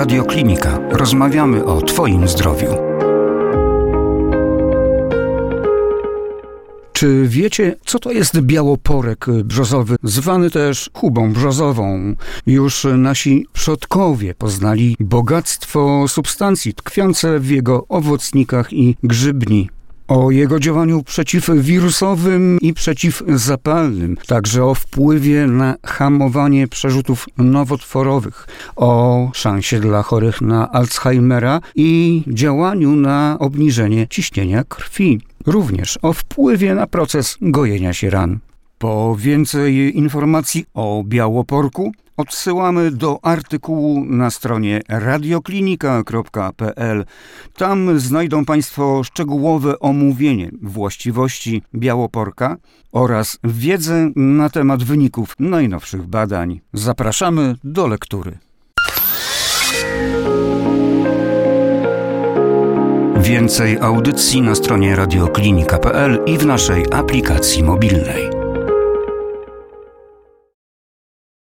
Radioklinika. Rozmawiamy o Twoim zdrowiu. Czy wiecie, co to jest białoporek brzozowy, zwany też chubą brzozową? Już nasi przodkowie poznali bogactwo substancji tkwiące w jego owocnikach i grzybni o jego działaniu przeciwwirusowym i przeciwzapalnym, także o wpływie na hamowanie przerzutów nowotworowych, o szansie dla chorych na Alzheimera i działaniu na obniżenie ciśnienia krwi, również o wpływie na proces gojenia się ran. Po więcej informacji o białoporku odsyłamy do artykułu na stronie radioklinika.pl. Tam znajdą Państwo szczegółowe omówienie właściwości białoporka oraz wiedzę na temat wyników najnowszych badań. Zapraszamy do lektury. Więcej audycji na stronie radioklinika.pl i w naszej aplikacji mobilnej.